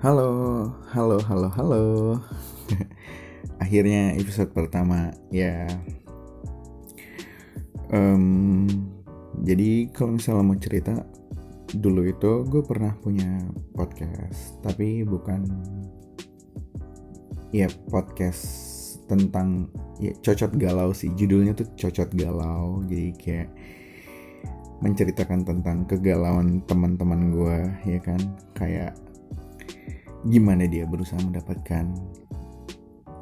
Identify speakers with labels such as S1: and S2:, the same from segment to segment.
S1: Halo, halo, halo, halo. Akhirnya episode pertama ya. Um, jadi kalau misalnya mau cerita, dulu itu gue pernah punya podcast, tapi bukan ya podcast tentang ya cocot galau sih. Judulnya tuh cocot galau, jadi kayak menceritakan tentang kegalauan teman-teman gue ya kan kayak gimana dia berusaha mendapatkan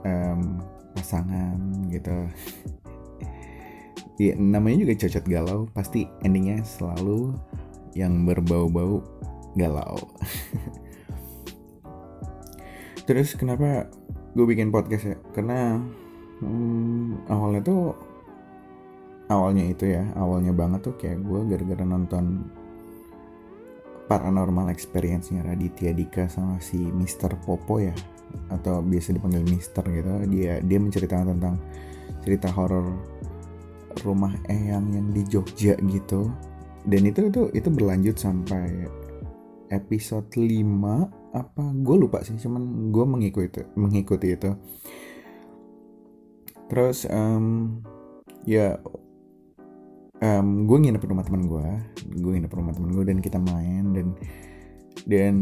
S1: um, pasangan gitu. Ya namanya juga cocot galau pasti endingnya selalu yang berbau-bau galau. Terus kenapa gue bikin podcast ya? Karena hmm, awalnya tuh awalnya itu ya awalnya banget tuh kayak gue gara-gara nonton paranormal experience-nya Raditya Dika sama si Mr. Popo ya? Atau biasa dipanggil Mister gitu. Dia dia menceritakan tentang cerita horor rumah eyang yang di Jogja gitu. Dan itu itu itu berlanjut sampai episode 5 apa? Gue lupa sih cuman gue mengikuti mengikuti itu. Terus um, ya um, gue nginep rumah teman gue gue nginep rumah teman gue dan kita main dan dan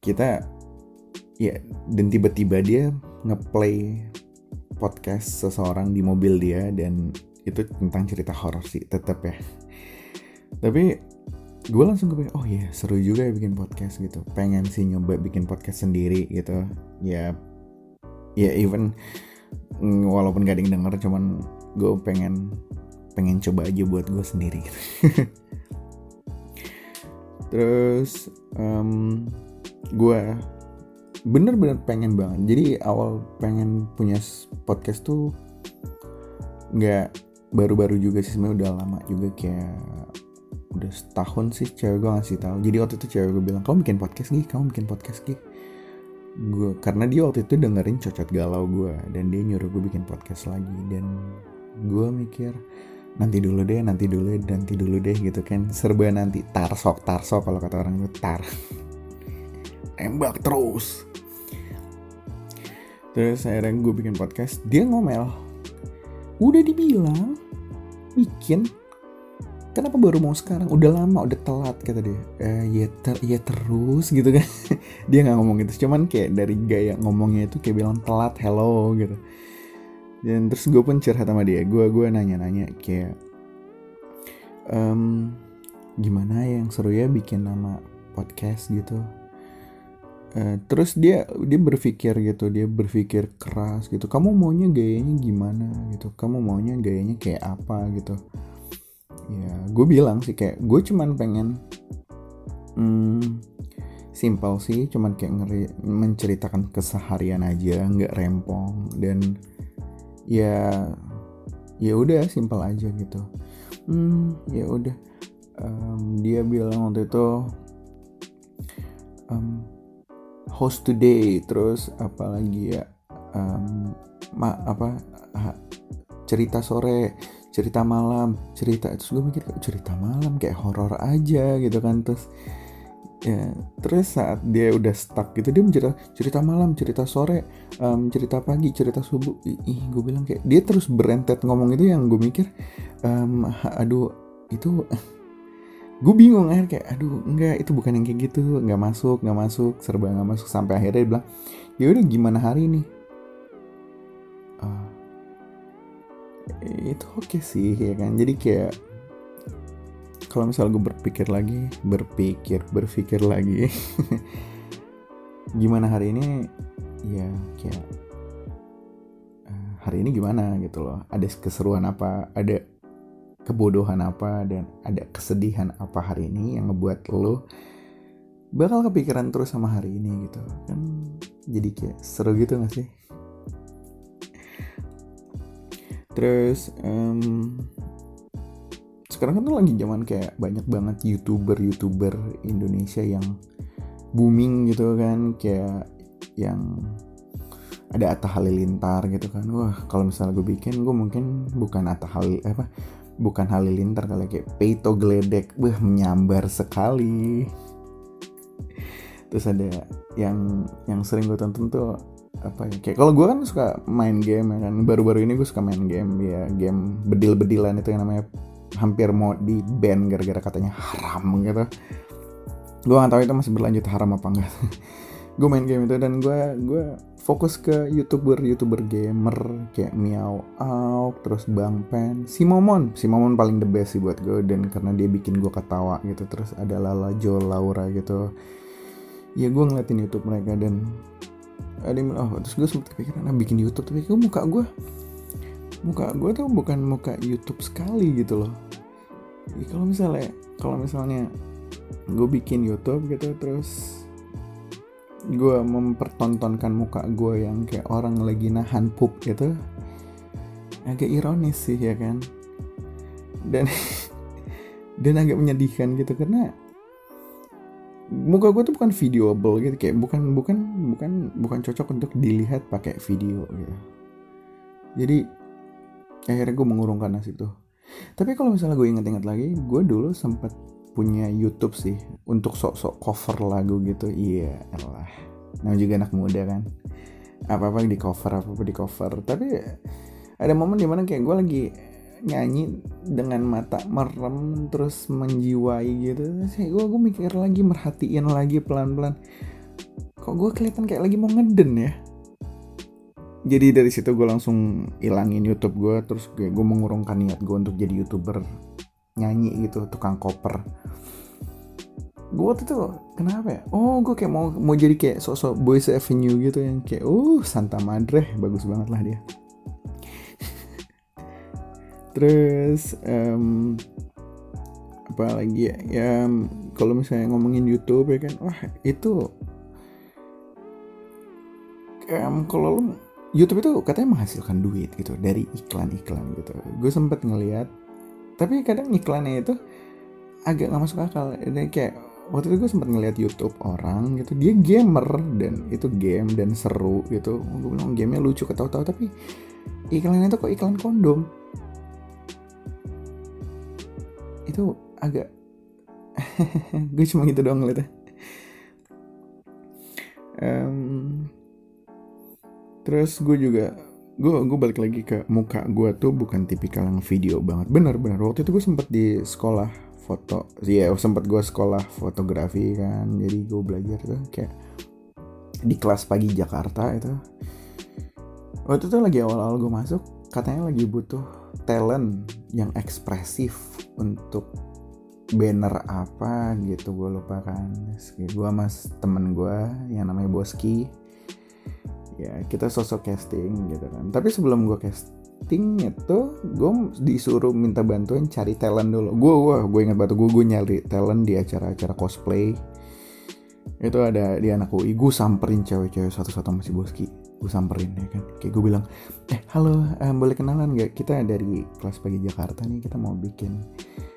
S1: kita ya dan tiba-tiba dia ngeplay podcast seseorang di mobil dia dan itu tentang cerita horor sih tetap ya. Tapi gue langsung kepikiran oh iya seru juga ya bikin podcast gitu. Pengen sih nyoba bikin podcast sendiri gitu. Ya ya even mm, walaupun gak ada yang denger cuman gue pengen pengen coba aja buat gue sendiri. Terus um, gue bener-bener pengen banget. Jadi awal pengen punya podcast tuh nggak baru-baru juga sih sebenarnya udah lama juga kayak udah setahun sih cewek gue ngasih tahu. Jadi waktu itu cewek gue bilang kamu bikin podcast gih kamu bikin podcast gih. Gue karena dia waktu itu dengerin cocot galau gue dan dia nyuruh gue bikin podcast lagi. Dan gue mikir nanti dulu deh nanti dulu nanti dulu deh gitu kan. Serba nanti tarsok tarsok kalau kata orang itu tar. Tembak terus. Terus akhirnya gue bikin podcast dia ngomel. Udah dibilang bikin kenapa baru mau sekarang? Udah lama udah telat kata dia. Eh, ya ter ya terus gitu kan. Dia nggak ngomong gitu cuman kayak dari gaya ngomongnya itu kayak bilang telat hello gitu dan terus gue pun curhat sama dia. Gue gue nanya-nanya kayak um, gimana yang seru ya bikin nama podcast gitu? Uh, terus dia dia berpikir gitu dia berpikir keras gitu. Kamu maunya gayanya gimana gitu? Kamu maunya gayanya kayak apa gitu? Ya gue bilang sih kayak gue cuman pengen hmm, simpel sih cuman kayak ngeri menceritakan keseharian aja nggak rempong. Dan ya ya udah simpel aja gitu. Hmm ya udah. Um, dia bilang waktu itu um, host today terus apalagi ya um, ma apa ha, cerita sore cerita malam cerita terus gue mikir cerita malam kayak horor aja gitu kan terus ya terus saat dia udah stuck gitu dia mencerita cerita malam cerita sore um, cerita pagi cerita subuh. Ih gue bilang kayak dia terus berentet ngomong itu yang gue mikir um, aduh itu gue bingung akhirnya kayak aduh enggak itu bukan yang kayak gitu nggak masuk nggak masuk serba nggak masuk. Sampai akhirnya dia bilang ya udah gimana hari ini? Uh, itu oke okay sih ya kan? Jadi kayak kalau misal gue berpikir lagi berpikir berpikir lagi gimana hari ini? Ya kayak uh, hari ini gimana gitu loh? Ada keseruan apa? Ada kebodohan apa? Dan ada kesedihan apa hari ini yang ngebuat lo bakal kepikiran terus sama hari ini gitu? Kan jadi kayak seru gitu gak sih? Terus um, sekarang kan tuh lagi zaman kayak banyak banget youtuber youtuber Indonesia yang booming gitu kan kayak yang ada Atta Halilintar gitu kan. Wah kalau misalnya gue bikin gue mungkin bukan Atta Halil apa bukan Halilintar kali kayak Peito Gledek. Wah menyambar sekali. Terus ada yang yang sering gue tonton tuh apa ya kayak kalau gue kan suka main game ya kan. Baru-baru ini gue suka main game ya game bedil-bedilan itu yang namanya hampir mau di ban gara-gara katanya haram gitu. Gue gak tahu itu masih berlanjut haram apa enggak. Gue main game itu dan gue gue fokus ke youtuber youtuber gamer kayak Miao Auk terus Bang Pen si Momon si Momon paling the best sih buat gue dan karena dia bikin gue ketawa gitu terus ada Lala Jo Laura gitu. Ya gue ngeliatin YouTube mereka dan ada oh terus gue sempet kepikiran ah bikin YouTube. Tapi gue muka gue muka gue tuh bukan muka YouTube sekali gitu loh. Ya, kalau misalnya kalau misalnya gue bikin YouTube gitu terus gue mempertontonkan muka gue yang kayak orang lagi nahan pup gitu agak ironis sih ya kan? Dan dan agak menyedihkan gitu karena muka gue tuh bukan videoable gitu kayak bukan bukan bukan bukan cocok untuk dilihat pakai video gitu. Jadi akhirnya gue mengurungkan nasib tuh. Tapi kalau misalnya gue inget-inget lagi gue dulu sempat punya YouTube sih untuk sok-sok cover lagu gitu. Iya lah nah juga anak muda kan. Apa apa di cover apa apa di cover. Tapi ada momen di mana kayak gue lagi nyanyi dengan mata merem terus menjiwai gitu. Saya gue gue mikir lagi merhatiin lagi pelan pelan kok gue kelihatan kayak lagi mau ngeden ya jadi dari situ gue langsung ilangin YouTube gue terus gue, mengurungkan niat gue untuk jadi youtuber nyanyi gitu tukang koper. Gue waktu itu kenapa ya? Oh gue kayak mau mau jadi kayak sosok Boys Avenue gitu yang kayak uh Santa Madre. Bagus banget lah dia. Terus um, apa lagi ya? Ya kalau misalnya ngomongin YouTube ya kan wah itu um, kalau lo YouTube itu katanya menghasilkan duit gitu dari iklan-iklan gitu. Gue sempet ngeliat tapi kadang iklannya itu agak nggak masuk akal. Ini kayak waktu itu gue sempet ngeliat YouTube orang gitu dia gamer dan itu game dan seru gitu. Gue bilang gamenya lucu ketawa-tawa tapi iklannya itu kok iklan kondom. Itu agak gue cuma gitu doang ngeliatnya. Um, terus gue juga gue gue balik lagi ke muka gue tuh bukan tipikal yang video banget. Bener-bener waktu itu gue sempet di sekolah foto ya yeah, sempet gue sekolah fotografi kan. Jadi gue belajar tuh kayak di kelas pagi Jakarta itu. Waktu itu lagi awal-awal gue masuk katanya lagi butuh talent yang ekspresif untuk banner apa gitu. Gue lupa kan. Gue mas temen gue yang namanya Boski ya kita sosok casting gitu kan. Tapi sebelum gue casting itu gue disuruh minta bantuan cari talent dulu. Gue gue gue ingat batu gue gue nyari talent di acara-acara cosplay. Itu ada di anak UI gue samperin cewek-cewek satu-satu masih Boski. Gue samperin ya kan. Kayak gue bilang eh halo um, boleh kenalan gak kita dari kelas pagi Jakarta nih kita mau bikin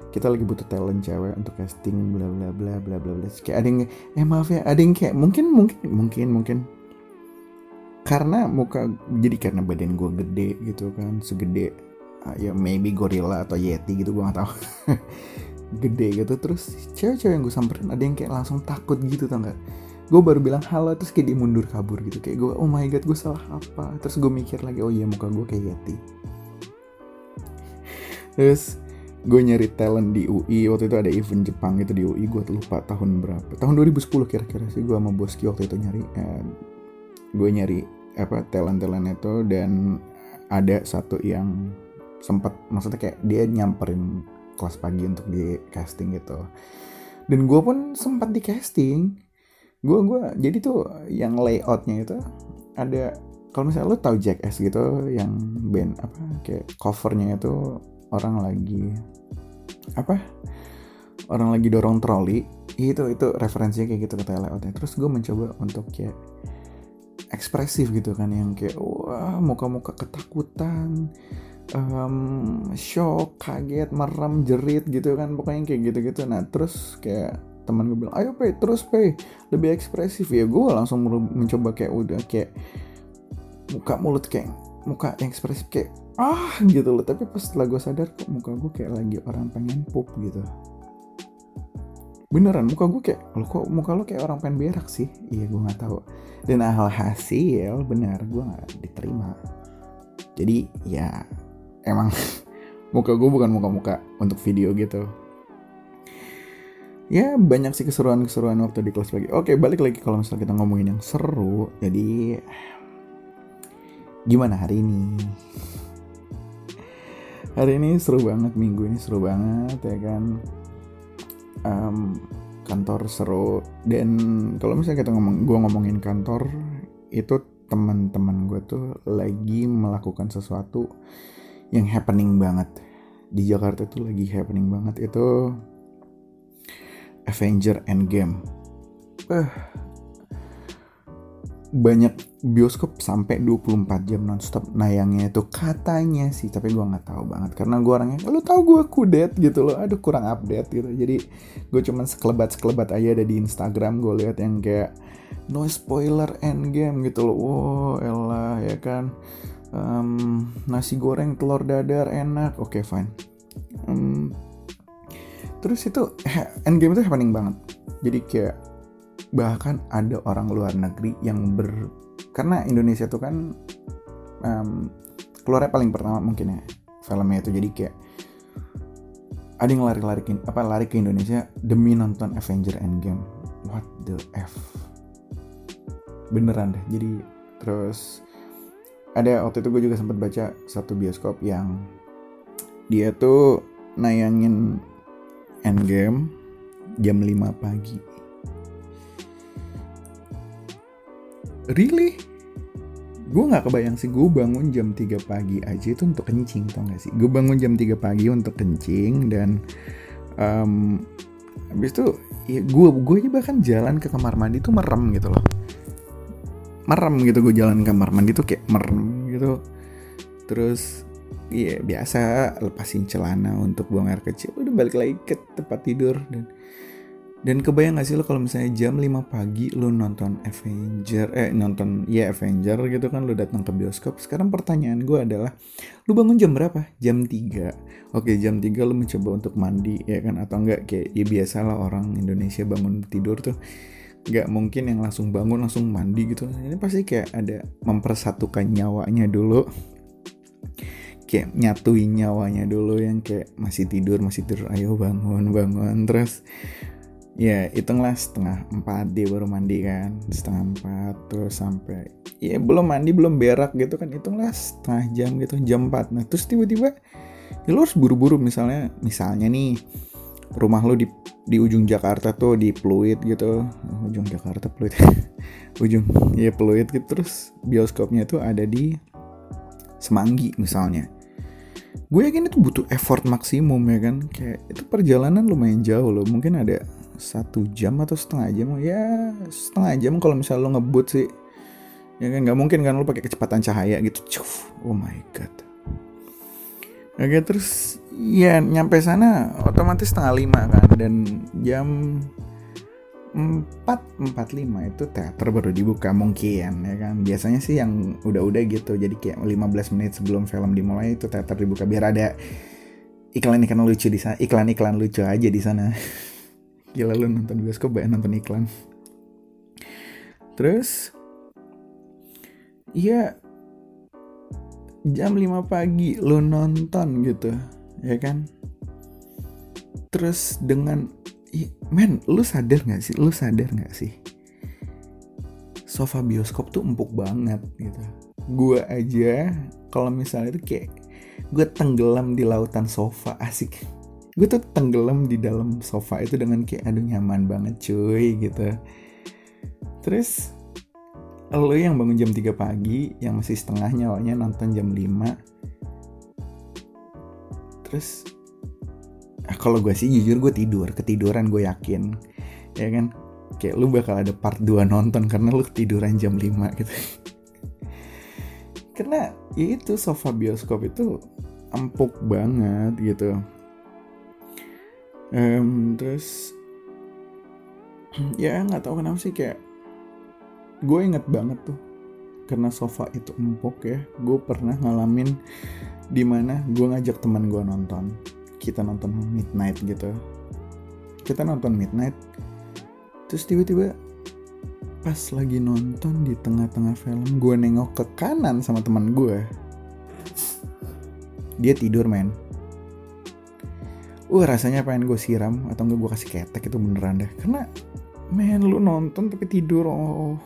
S1: kita lagi butuh talent cewek untuk casting bla bla bla bla bla bla. Kayak ada yang eh maaf ya ada yang kayak mungkin mungkin mungkin mungkin karena muka jadi karena badan gue gede gitu kan segede uh, ya maybe gorilla atau yeti gitu gue gak tahu. Gede gitu terus cewek-cewek yang gue samperin ada yang kayak langsung takut gitu tau gak gue baru bilang halo terus kayak dia mundur kabur gitu kayak gue oh my god gue salah apa? Terus gue mikir lagi oh iya muka gue kayak Yeti. Terus gue nyari talent di UI waktu itu ada event Jepang itu di UI gue lupa tahun berapa. Tahun 2010 kira-kira sih gue sama Boski waktu itu nyari eh, gue nyari apa talent talent itu dan ada satu yang sempat maksudnya kayak dia nyamperin kelas pagi untuk di casting gitu. Dan gue pun sempat di casting. Gue gue jadi tuh yang layoutnya itu ada kalau misalnya lo tahu Jackass gitu yang band apa kayak covernya itu orang lagi apa orang lagi dorong troli itu itu referensinya kayak gitu kata layoutnya. Terus gue mencoba untuk kayak ekspresif gitu kan yang kayak wah muka-muka ketakutan um, shock kaget merem jerit gitu kan pokoknya kayak gitu-gitu. Nah terus kayak teman gue bilang ayo pay terus pay lebih ekspresif ya gue langsung mencoba kayak udah kayak muka mulut kayak muka yang ekspresif kayak ah gitu loh. Tapi pas setelah gue sadar kok muka gue kayak lagi orang pengen pup gitu beneran muka gue kayak lo kok muka lo kayak orang pengen berak sih? Iya gue nggak tahu. Dan hal hasil benar gue nggak diterima. Jadi ya emang muka gue bukan muka-muka untuk video gitu. Ya banyak sih keseruan-keseruan waktu di kelas lagi. Oke balik lagi kalau misalnya kita ngomongin yang seru. Jadi gimana hari ini? Hari ini seru banget minggu ini seru banget ya kan um, kantor seru. Dan kalau misalnya kita ngomong gue ngomongin kantor itu teman-teman gue tuh lagi melakukan sesuatu yang happening banget. Di Jakarta tuh lagi happening banget. Itu Avenger Endgame. Uh, banyak bioskop sampai 24 jam nonstop. Nayangnya itu katanya sih tapi gue nggak tahu banget. Karena gue orangnya lu tahu gue kudet gitu loh. Aduh kurang update gitu. Jadi gue cuman sekelebat sekelebat aja ada di Instagram. Gue lihat yang kayak no spoiler endgame gitu loh. Wow elah ya kan? Um, nasi goreng telur dadar enak. Oke okay, fine. Um, terus itu endgame itu happening banget. Jadi kayak bahkan ada orang luar negeri yang ber karena Indonesia tuh kan um, keluarnya paling pertama mungkin ya filmnya itu. Jadi kayak ada yang lari-lari ke, apa lari ke Indonesia demi nonton Avenger Endgame. What the f? Beneran deh. Jadi terus ada waktu itu gue juga sempat baca satu bioskop yang dia tuh nayangin Endgame jam 5 pagi really? Gue nggak kebayang sih gue bangun jam 3 pagi aja itu untuk kencing tau gak sih? Gue bangun jam 3 pagi untuk kencing dan um, habis itu ya gue gue aja bahkan jalan ke kamar mandi tuh merem gitu loh. Merem gitu gue jalan ke kamar mandi tuh kayak merem gitu. Terus iya biasa lepasin celana untuk buang air kecil udah balik lagi ke tempat tidur dan dan kebayang gak sih lo kalau misalnya jam 5 pagi lo nonton Avenger, eh nonton ya Avenger gitu kan lo datang ke bioskop. Sekarang pertanyaan gue adalah, lo bangun jam berapa? Jam 3. Oke jam 3 lo mencoba untuk mandi ya kan atau enggak kayak ya biasalah orang Indonesia bangun tidur tuh nggak mungkin yang langsung bangun langsung mandi gitu. Ini pasti kayak ada mempersatukan nyawanya dulu kayak nyatuin nyawanya dulu yang kayak masih tidur masih tidur ayo bangun bangun terus ya hitunglah setengah empat dia baru mandi kan. Setengah empat terus sampai ya belum mandi belum berak gitu kan. Hitunglah setengah jam gitu jam empat. Nah terus tiba-tiba ya lo harus buru-buru misalnya misalnya nih rumah lo di di ujung Jakarta tuh di Pluit gitu. Oh, ujung Jakarta Pluit. Ujung ya Pluit gitu. Terus bioskopnya tuh ada di Semanggi misalnya. Gue yakin itu butuh effort maksimum ya kan. Kayak itu perjalanan lumayan jauh loh. Mungkin ada satu jam atau setengah jam? Ya setengah jam kalau misalnya lo ngebut sih. Ya kan nggak mungkin kan lo pakai kecepatan cahaya gitu. Cuf. oh my god. Oke terus ya nyampe sana otomatis setengah lima kan dan jam empat empat lima itu teater baru dibuka mungkin ya kan. Biasanya sih yang udah-udah gitu jadi kayak 15 menit sebelum film dimulai itu teater dibuka biar ada iklan-iklan lucu di sana iklan-iklan lucu aja di sana gila lu nonton bioskop banyak nonton iklan. Terus ya jam 5 pagi lu nonton gitu ya kan? Terus dengan men lu sadar gak sih? Lu sadar gak sih? Sofa bioskop tuh empuk banget gitu. Gue aja kalau misalnya itu kayak gue tenggelam di lautan sofa asik gue tuh tenggelam di dalam sofa itu dengan kayak aduh nyaman banget cuy gitu. Terus lo yang bangun jam 3 pagi yang masih setengah nyawanya nonton jam 5 terus ah, kalau gue sih jujur gue tidur ketiduran gue yakin ya kan? Kayak lu bakal ada part 2 nonton karena lu ketiduran jam 5 gitu. Karena ya itu sofa bioskop itu empuk banget gitu um, terus ya nggak tahu kenapa sih kayak gue inget banget tuh karena sofa itu empuk ya gue pernah ngalamin di mana gue ngajak teman gue nonton kita nonton midnight gitu. Kita nonton midnight terus tiba-tiba pas lagi nonton di tengah-tengah film gue nengok ke kanan sama teman gue. Dia tidur men uh rasanya pengen gue siram atau enggak gue kasih ketek itu beneran deh. Karena men lu nonton tapi tidur oh.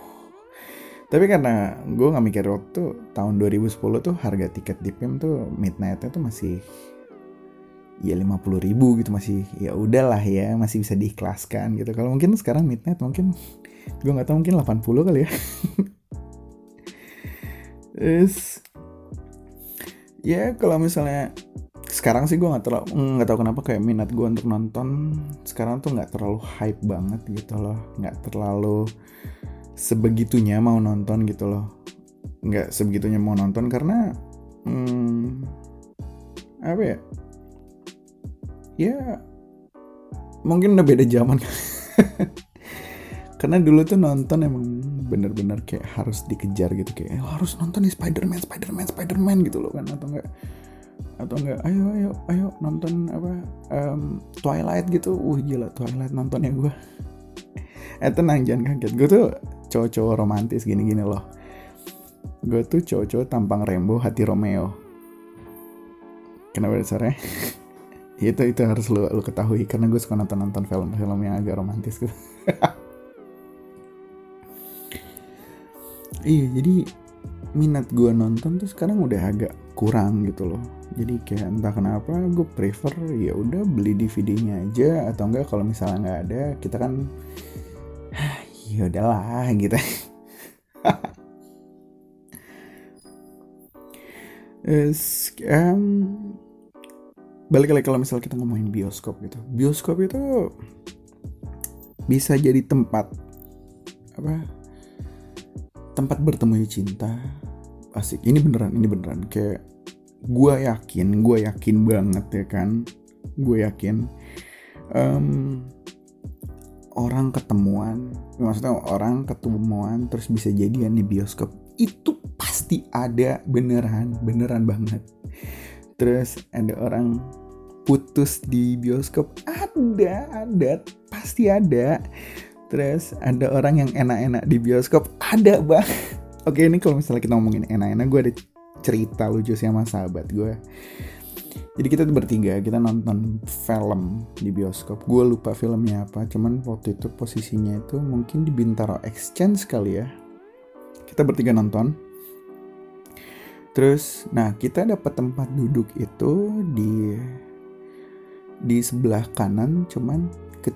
S1: Tapi karena gue nggak mikir waktu tahun 2010 tuh harga tiket di PIM tuh midnightnya tuh masih ya 50 ribu gitu masih ya udahlah ya masih bisa diikhlaskan gitu. Kalau mungkin sekarang midnight mungkin gue nggak tahu mungkin 80 kali ya. Terus ya kalau misalnya sekarang sih gue nggak terlalu nggak tahu kenapa kayak minat gue untuk nonton sekarang tuh nggak terlalu hype banget gitu loh. Nggak terlalu sebegitunya mau nonton gitu loh. Nggak sebegitunya mau nonton karena hmm, apa ya? Ya mungkin udah beda zaman. Karena dulu tuh nonton emang bener-bener kayak harus dikejar gitu kayak eh, harus nonton nih Spiderman Spiderman Spiderman gitu loh kan atau enggak atau enggak ayo ayo ayo nonton apa um, Twilight gitu. Uh gila Twilight nontonnya gue eh tenang jangan kaget. Gue tuh cowok-cowok romantis gini-gini loh. Gue tuh cowok-cowok tampang Rembo hati Romeo. Kenapa dasarnya? Itu itu harus lo lo ketahui karena gue suka nonton nonton film-film yang agak romantis gitu. Iya jadi minat gue nonton tuh sekarang udah agak kurang gitu loh jadi kayak entah kenapa gue prefer ya udah beli DVD-nya aja. Atau enggak kalau misalnya nggak ada kita kan ya udahlah gitu. Is, um, balik lagi kalau misal kita ngomongin bioskop gitu. Bioskop itu bisa jadi tempat apa tempat bertemu cinta. Asik. Ini beneran ini beneran. Kayak gue yakin gue yakin banget ya kan? Gue yakin. Um, orang ketemuan maksudnya orang ketemuan terus bisa jadian di bioskop itu pasti ada beneran beneran banget. Terus ada orang putus di bioskop ada ada pasti ada. Terus ada orang yang enak-enak di bioskop ada bang oke ini kalau misalnya kita ngomongin enak-enak gue ada cerita lucu sih sama sahabat gue jadi kita bertiga kita nonton film di bioskop. Gue lupa filmnya apa cuman waktu itu posisinya itu mungkin di Bintaro Exchange kali ya. Kita bertiga nonton. Terus nah kita dapat tempat duduk itu di di sebelah kanan cuman ke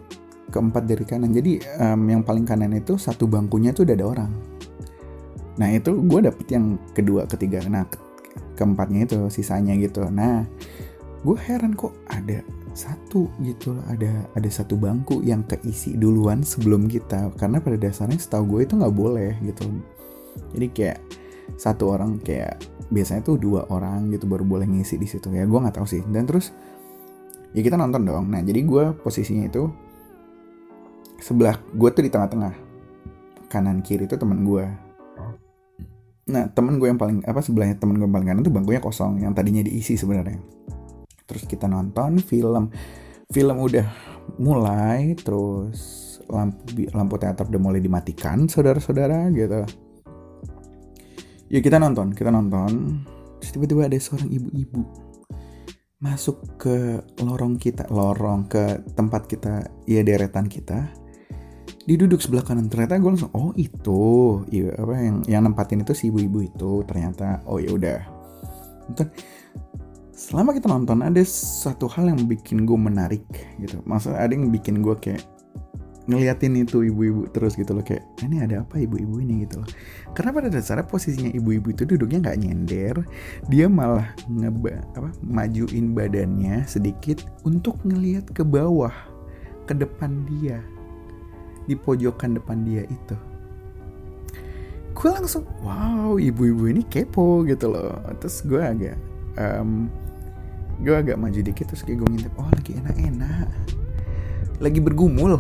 S1: keempat dari kanan. Jadi um, yang paling kanan itu satu bangkunya tuh udah ada orang nah itu gue dapet yang kedua ketiga nah keempatnya itu sisanya gitu. Nah gue heran kok ada satu gitu ada ada satu bangku yang keisi duluan sebelum kita. Karena pada dasarnya setahu gue itu nggak boleh gitu. Jadi kayak satu orang kayak biasanya tuh dua orang gitu baru boleh ngisi di situ. Ya gue nggak tahu sih. Dan terus ya kita nonton dong. Nah jadi gue posisinya itu sebelah gue tuh di tengah-tengah. Kanan kiri itu teman gue nah temen gue yang paling apa sebelahnya temen gue yang paling kanan tuh bangkunya kosong yang tadinya diisi sebenarnya. Terus kita nonton film. Film udah mulai terus lampu lampu teater udah mulai dimatikan saudara-saudara gitu. Ya kita nonton kita nonton. Tiba-tiba ada seorang ibu-ibu masuk ke lorong kita lorong ke tempat kita ya deretan kita dia duduk sebelah kanan. Ternyata gue langsung oh itu. Iya apa yang yang nempatin itu si ibu-ibu itu. Ternyata oh ya udah. Selama kita nonton ada satu hal yang bikin gue menarik gitu. Maksudnya ada yang bikin gue kayak ngeliatin itu ibu-ibu terus gitu loh kayak ini ada apa ibu-ibu ini? Gitu loh. Karena pada dasarnya posisinya ibu-ibu itu duduknya nggak nyender. Dia malah ngeba apa majuin badannya sedikit untuk ngeliat ke bawah ke depan dia di pojokan depan dia itu. Gue langsung wow ibu-ibu ini kepo gitu loh. Terus gue agak um, gue agak maju dikit terus kayak gue ngintip oh lagi enak-enak. Lagi bergumul.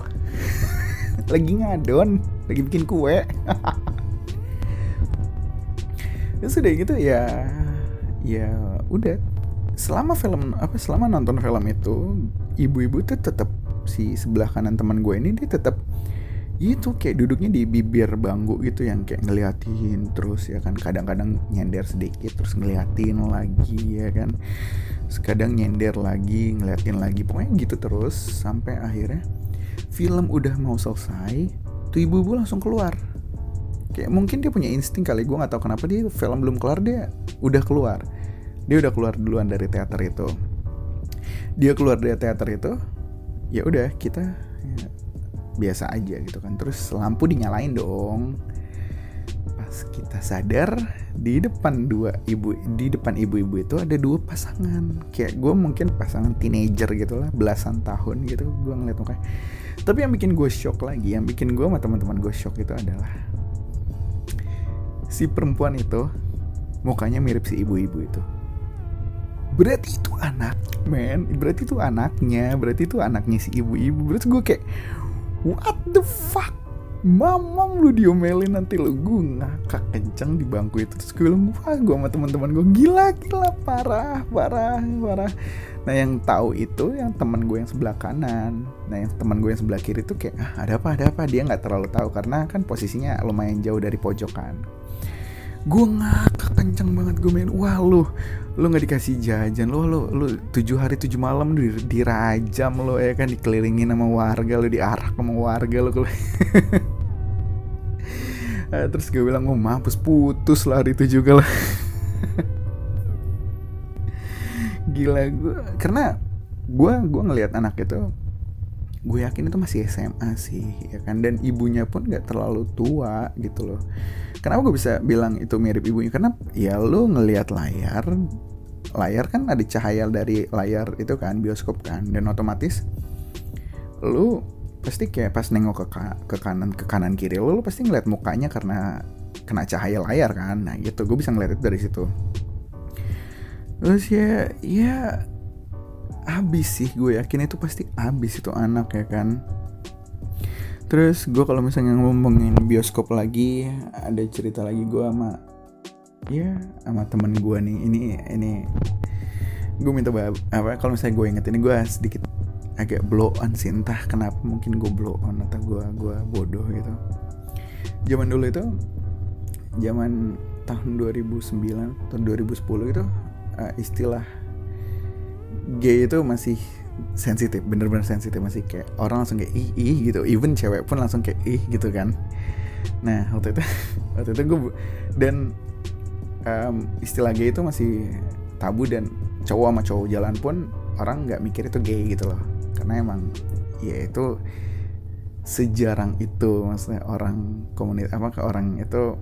S1: Lagi ngadon. Lagi bikin kue. Ya sudah gitu ya. Ya udah. Selama film apa selama nonton film itu ibu-ibu tuh tetap si sebelah kanan teman gue ini dia tetap itu kayak duduknya di bibir bangku gitu yang kayak ngeliatin terus ya kan. Kadang-kadang nyender sedikit terus ngeliatin lagi ya kan. Sekadang nyender lagi ngeliatin lagi. Pokoknya gitu terus sampai akhirnya film udah mau selesai tuh ibu-ibu langsung keluar. Kayak mungkin dia punya insting kali gue nggak tahu kenapa dia film belum kelar dia udah keluar. Dia udah keluar duluan dari teater itu. Dia keluar dari teater itu ya udah kita biasa aja gitu kan. Terus lampu dinyalain dong. Pas kita sadar di depan dua ibu di depan ibu-ibu itu ada dua pasangan. Kayak gue mungkin pasangan teenager gitu lah belasan tahun gitu gue ngeliat mukanya. Tapi yang bikin gue shock lagi yang bikin gue sama teman-teman gue shock itu adalah si perempuan itu mukanya mirip si ibu-ibu itu. Berarti itu anak men. Berarti itu anaknya berarti itu anaknya si ibu-ibu. Berarti gue kayak what the fuck? Mamam lu diomelin nanti lu. Gue ngakak kenceng di bangku itu. Terus gue bilang wah gue sama teman-teman gue gila gila parah parah parah. Nah yang tahu itu yang teman gue yang sebelah kanan. Nah yang teman gue yang sebelah kiri tuh kayak ah, ada apa ada apa? Dia nggak terlalu tahu karena kan posisinya lumayan jauh dari pojokan gue ngakak kenceng banget gue main. Wah lu lu nggak dikasih jajan. Lu lu lu tujuh hari tujuh malam di, dirajam lo ya kan? Dikelilingin sama warga lu diarak sama warga lu. Uh, terus gue bilang oh mampus putus lah hari itu juga lah. Gila gue karena gue gue ngelihat anak itu gue yakin itu masih SMA sih ya kan? Dan ibunya pun nggak terlalu tua gitu loh. Kenapa gue bisa bilang itu mirip ibunya? Karena ya lo ngelihat layar layar kan ada cahaya dari layar itu kan bioskop kan? Dan otomatis lu pasti kayak pas nengok ke, ke kanan ke kanan kiri lu, lu pasti ngeliat mukanya karena kena cahaya layar kan? Nah gitu. Gue bisa ngeliat itu dari situ. Terus ya ya abis sih gue yakin itu pasti abis itu anak ya kan? Terus gue kalau misalnya ngomongin bioskop lagi ada cerita lagi gue sama ya sama temen gue nih. Ini ini gue minta apa kalau misalnya gue inget ini gue sedikit agak blow on sih. Entah kenapa mungkin gue blow on atau gue gue bodoh gitu. Zaman dulu itu zaman tahun 2009 atau 2010 itu uh, istilah gay itu masih sensitif bener-bener sensitif masih kayak orang langsung kayak ih ih gitu. Even cewek pun langsung kayak ih gitu kan. Nah waktu itu waktu itu gue dan um, istilah gay itu masih tabu dan cowok sama cowok jalan pun orang nggak mikir itu gay gitu loh. Karena emang ya itu sejarang itu maksudnya orang komunitas apa ke orang itu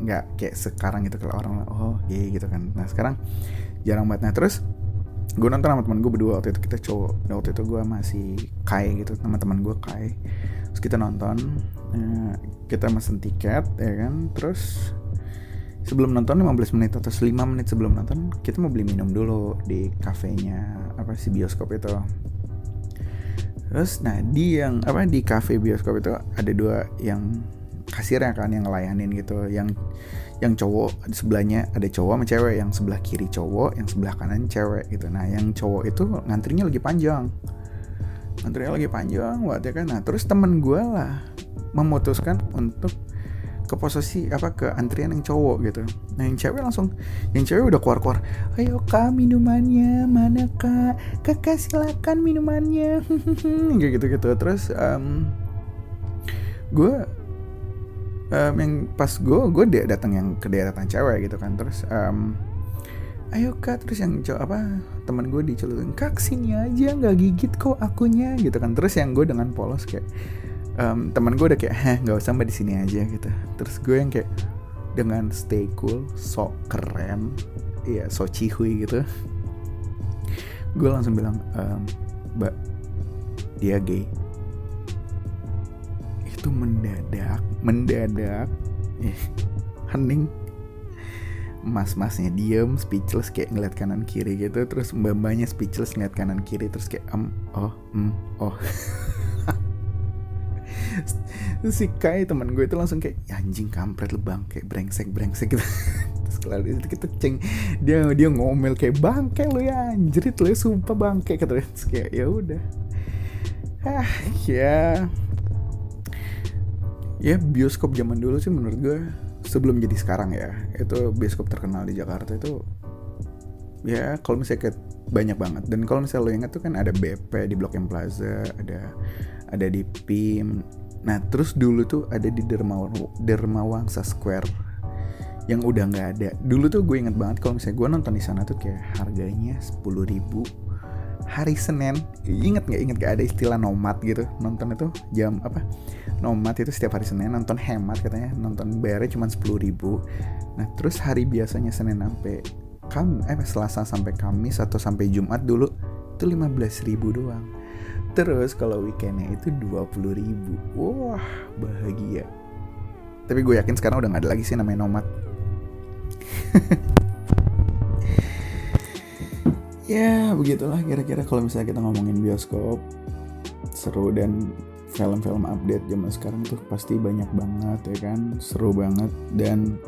S1: nggak kayak sekarang gitu kalau orang oh gay gitu kan. Nah sekarang jarang banget. Nah terus gue nonton sama teman gue berdua waktu itu kita cowok. Dan waktu itu gue masih kai gitu sama teman gue kai. Terus kita nonton ya, kita mesen tiket ya kan? Terus sebelum nonton 15 menit atau 5 menit sebelum nonton kita mau beli minum dulu di kafenya apa sih bioskop itu. Terus nah di yang apa di cafe bioskop itu ada dua yang kasirnya kan yang ngelayanin gitu. Yang yang cowok di sebelahnya ada cowok sama cewek yang sebelah kiri cowok yang sebelah kanan cewek gitu. Nah yang cowok itu ngantrinya lagi panjang. Ngantrinya lagi panjang buat ya kan. Nah terus temen gue lah memutuskan untuk ke posisi apa ke antrian yang cowok gitu. Nah yang cewek langsung yang cewek udah keluar keluar ayo kak minumannya mana kak? Kakak silakan minumannya. Gitu gitu terus um, gue um, yang pas gue gue dia datang yang ke daerah cewek gitu kan. Terus um, ayo kak. Terus yang cowok apa teman gue dicelutin kak sini aja nggak gigit kok akunya gitu kan. Terus yang gue dengan polos kayak um, teman gue udah kayak heh nggak usah mbak di sini aja gitu. Terus gue yang kayak dengan stay cool sok keren ya so cihui gitu. Gue langsung bilang ehm, mbak dia gay itu mendadak mendadak. Eh, hening. Mas-masnya diem speechless kayak ngeliat kanan kiri gitu. Terus mbak-mbaknya speechless ngeliat kanan kiri. Terus kayak um oh mm, oh. Si Kai teman gue itu langsung kayak ya, anjing kampret lu bang. Kayak brengsek brengsek gitu. Terus kelar itu kita ceng dia dia ngomel kayak bangke lu ya anjrit lu ya sumpah bangke kata terus kayak ya udah. Ah ya ya bioskop zaman dulu sih menurut gue sebelum jadi sekarang ya. Itu bioskop terkenal di Jakarta itu ya kalau misalnya kayak banyak banget. Dan kalau misalnya lo ingat tuh kan ada BP di Blok M Plaza ada ada di PIM nah terus dulu tuh ada di Dermawang Dermawangsa Square yang udah nggak ada. Dulu tuh gue inget banget kalau misalnya gue nonton di sana tuh kayak harganya sepuluh ribu hari Senin. Inget nggak inget gak ada istilah nomad gitu? Nonton itu jam apa? Nomad itu setiap hari Senin nonton hemat katanya. Nonton bayarnya cuma sepuluh ribu. Nah terus hari biasanya Senin sampai kam eh Selasa sampai Kamis atau sampai Jumat dulu itu 15 ribu doang. Terus kalau weekendnya itu 20 ribu. Wah bahagia. Tapi gue yakin sekarang udah gak ada lagi sih namanya nomad ya begitulah kira-kira kalau misalnya kita ngomongin bioskop seru dan film-film update zaman sekarang tuh pasti banyak banget ya kan? Seru banget dan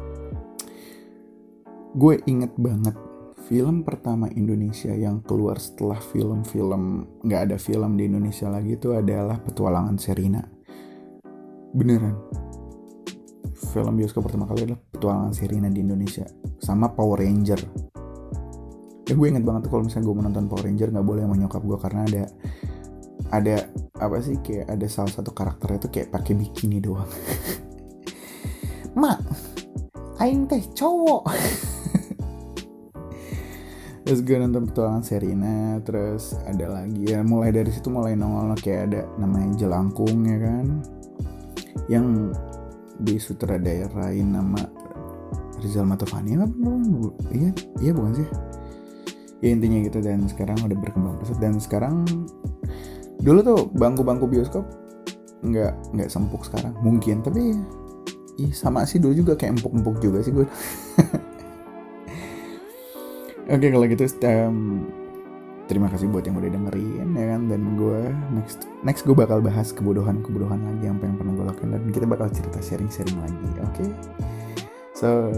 S1: gue inget banget film pertama Indonesia yang keluar setelah film-film nggak ada film di Indonesia lagi itu adalah Petualangan Serina. Beneran. Film bioskop pertama kali adalah Petualangan Serina di Indonesia sama Power Ranger ya gue inget banget tuh kalau misalnya gue menonton Power Ranger nggak boleh sama nyokap gue karena ada ada apa sih kayak ada salah satu karakternya tuh kayak pakai bikini doang. Mak aing teh cowok. Terus gue nonton petualangan Serina terus ada lagi ya mulai dari situ mulai nongol kayak ada namanya Jelangkung ya kan? Yang disutradarain nama Rizal Matovani apa iya iya bukan sih ya intinya gitu. Dan sekarang udah berkembang pesat. Dan sekarang dulu tuh bangku-bangku bioskop nggak nggak sempuk sekarang. Mungkin tapi ih sama sih dulu juga kayak empuk-empuk juga sih gue. Oke kalau gitu um, terima kasih buat yang udah dengerin ya kan? Dan gue next next gue bakal bahas kebodohan kebodohan lagi yang pengen pernah gue lakukan dan kita bakal cerita sharing sharing lagi oke? Okay? so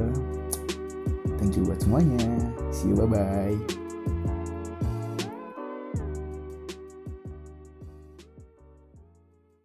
S1: thank you buat semuanya. See you bye bye